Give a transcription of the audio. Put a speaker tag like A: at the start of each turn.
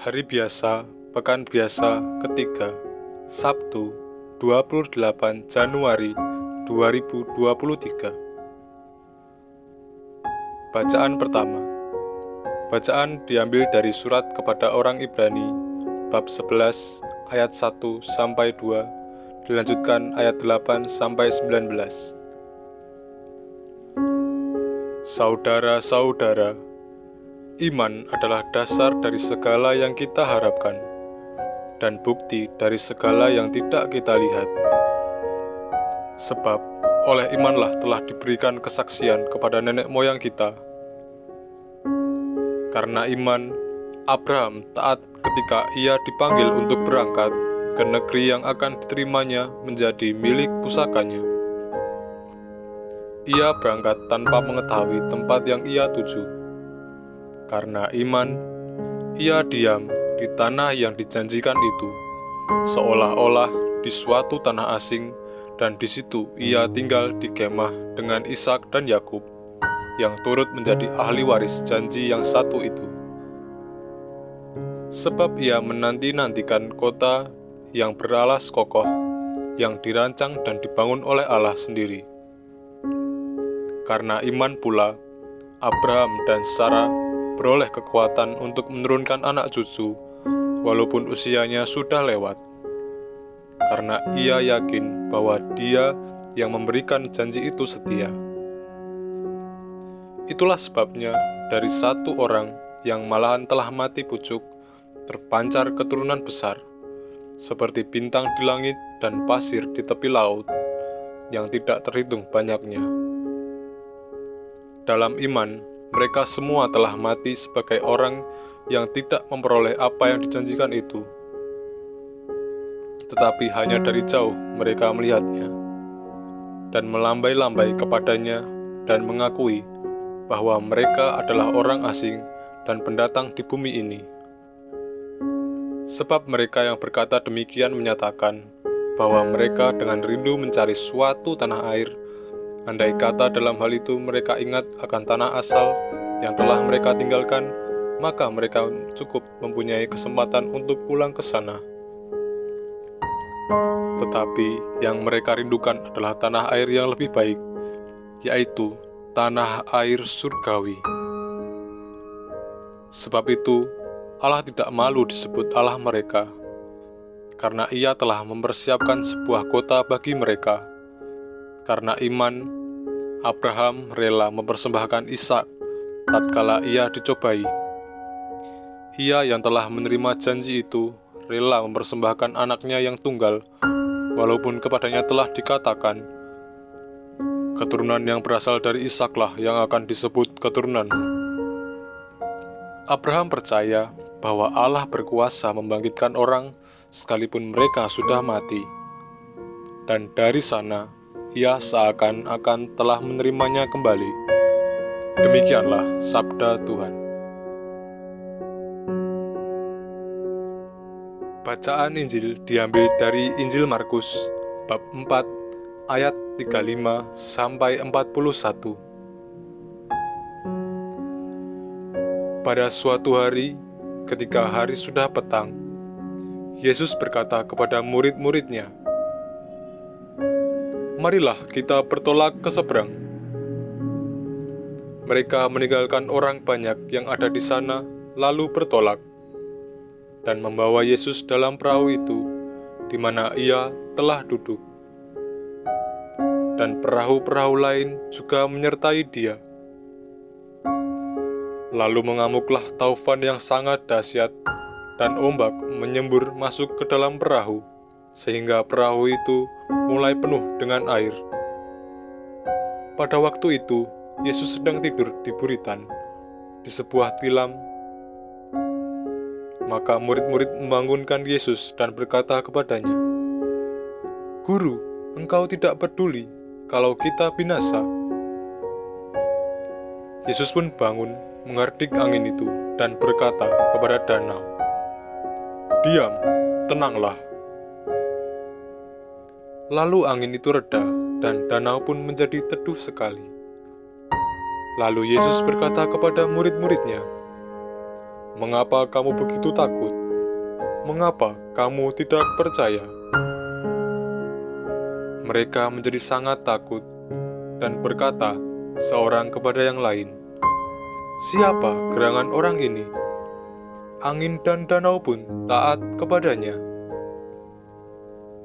A: Hari biasa, pekan biasa ketiga, Sabtu, 28 Januari 2023. Bacaan pertama. Bacaan diambil dari surat kepada orang Ibrani bab 11 ayat 1 sampai 2 dilanjutkan ayat 8 sampai 19. Saudara-saudara, iman adalah dasar dari segala yang kita harapkan dan bukti dari segala yang tidak kita lihat. Sebab oleh imanlah telah diberikan kesaksian kepada nenek moyang kita. Karena iman, Abraham taat ketika ia dipanggil untuk berangkat ke negeri yang akan diterimanya menjadi milik pusakanya. Ia berangkat tanpa mengetahui tempat yang ia tuju. Karena iman, ia diam di tanah yang dijanjikan itu, seolah-olah di suatu tanah asing, dan di situ ia tinggal di kemah dengan Ishak dan Yakub, yang turut menjadi ahli waris janji yang satu itu. Sebab ia menanti-nantikan kota yang beralas kokoh, yang dirancang dan dibangun oleh Allah sendiri karena iman pula, Abraham dan Sarah beroleh kekuatan untuk menurunkan anak cucu, walaupun usianya sudah lewat. Karena ia yakin bahwa Dia yang memberikan janji itu setia. Itulah sebabnya, dari satu orang yang malahan telah mati pucuk, terpancar keturunan besar, seperti bintang di langit dan pasir di tepi laut, yang tidak terhitung banyaknya dalam iman, mereka semua telah mati sebagai orang yang tidak memperoleh apa yang dijanjikan itu. Tetapi hanya dari jauh mereka melihatnya dan melambai-lambai kepadanya dan mengakui bahwa mereka adalah orang asing dan pendatang di bumi ini. Sebab mereka yang berkata demikian menyatakan bahwa mereka dengan rindu mencari suatu tanah air Andai kata dalam hal itu mereka ingat akan tanah asal yang telah mereka tinggalkan, maka mereka cukup mempunyai kesempatan untuk pulang ke sana. Tetapi yang mereka rindukan adalah tanah air yang lebih baik, yaitu tanah air surgawi. Sebab itu, Allah tidak malu disebut Allah mereka, karena Ia telah mempersiapkan sebuah kota bagi mereka karena iman, Abraham rela mempersembahkan Ishak tatkala ia dicobai. Ia yang telah menerima janji itu rela mempersembahkan anaknya yang tunggal, walaupun kepadanya telah dikatakan, keturunan yang berasal dari Ishaklah yang akan disebut keturunan. Abraham percaya bahwa Allah berkuasa membangkitkan orang sekalipun mereka sudah mati. Dan dari sana, ia seakan-akan telah menerimanya kembali. Demikianlah sabda Tuhan. Bacaan Injil diambil dari Injil Markus bab 4 ayat 35 sampai 41. Pada suatu hari, ketika hari sudah petang, Yesus berkata kepada murid-muridnya, marilah kita bertolak ke seberang. Mereka meninggalkan orang banyak yang ada di sana, lalu bertolak dan membawa Yesus dalam perahu itu, di mana ia telah duduk. Dan perahu-perahu lain juga menyertai dia. Lalu mengamuklah taufan yang sangat dahsyat, dan ombak menyembur masuk ke dalam perahu sehingga perahu itu mulai penuh dengan air. Pada waktu itu, Yesus sedang tidur di buritan di sebuah tilam. Maka murid-murid membangunkan Yesus dan berkata kepadanya, "Guru, engkau tidak peduli kalau kita binasa." Yesus pun bangun, menghardik angin itu, dan berkata kepada danau, "Diam, tenanglah." Lalu angin itu reda, dan danau pun menjadi teduh sekali. Lalu Yesus berkata kepada murid-muridnya, Mengapa kamu begitu takut? Mengapa kamu tidak percaya? Mereka menjadi sangat takut dan berkata seorang kepada yang lain, "Siapa gerangan orang ini? Angin dan danau pun taat kepadanya."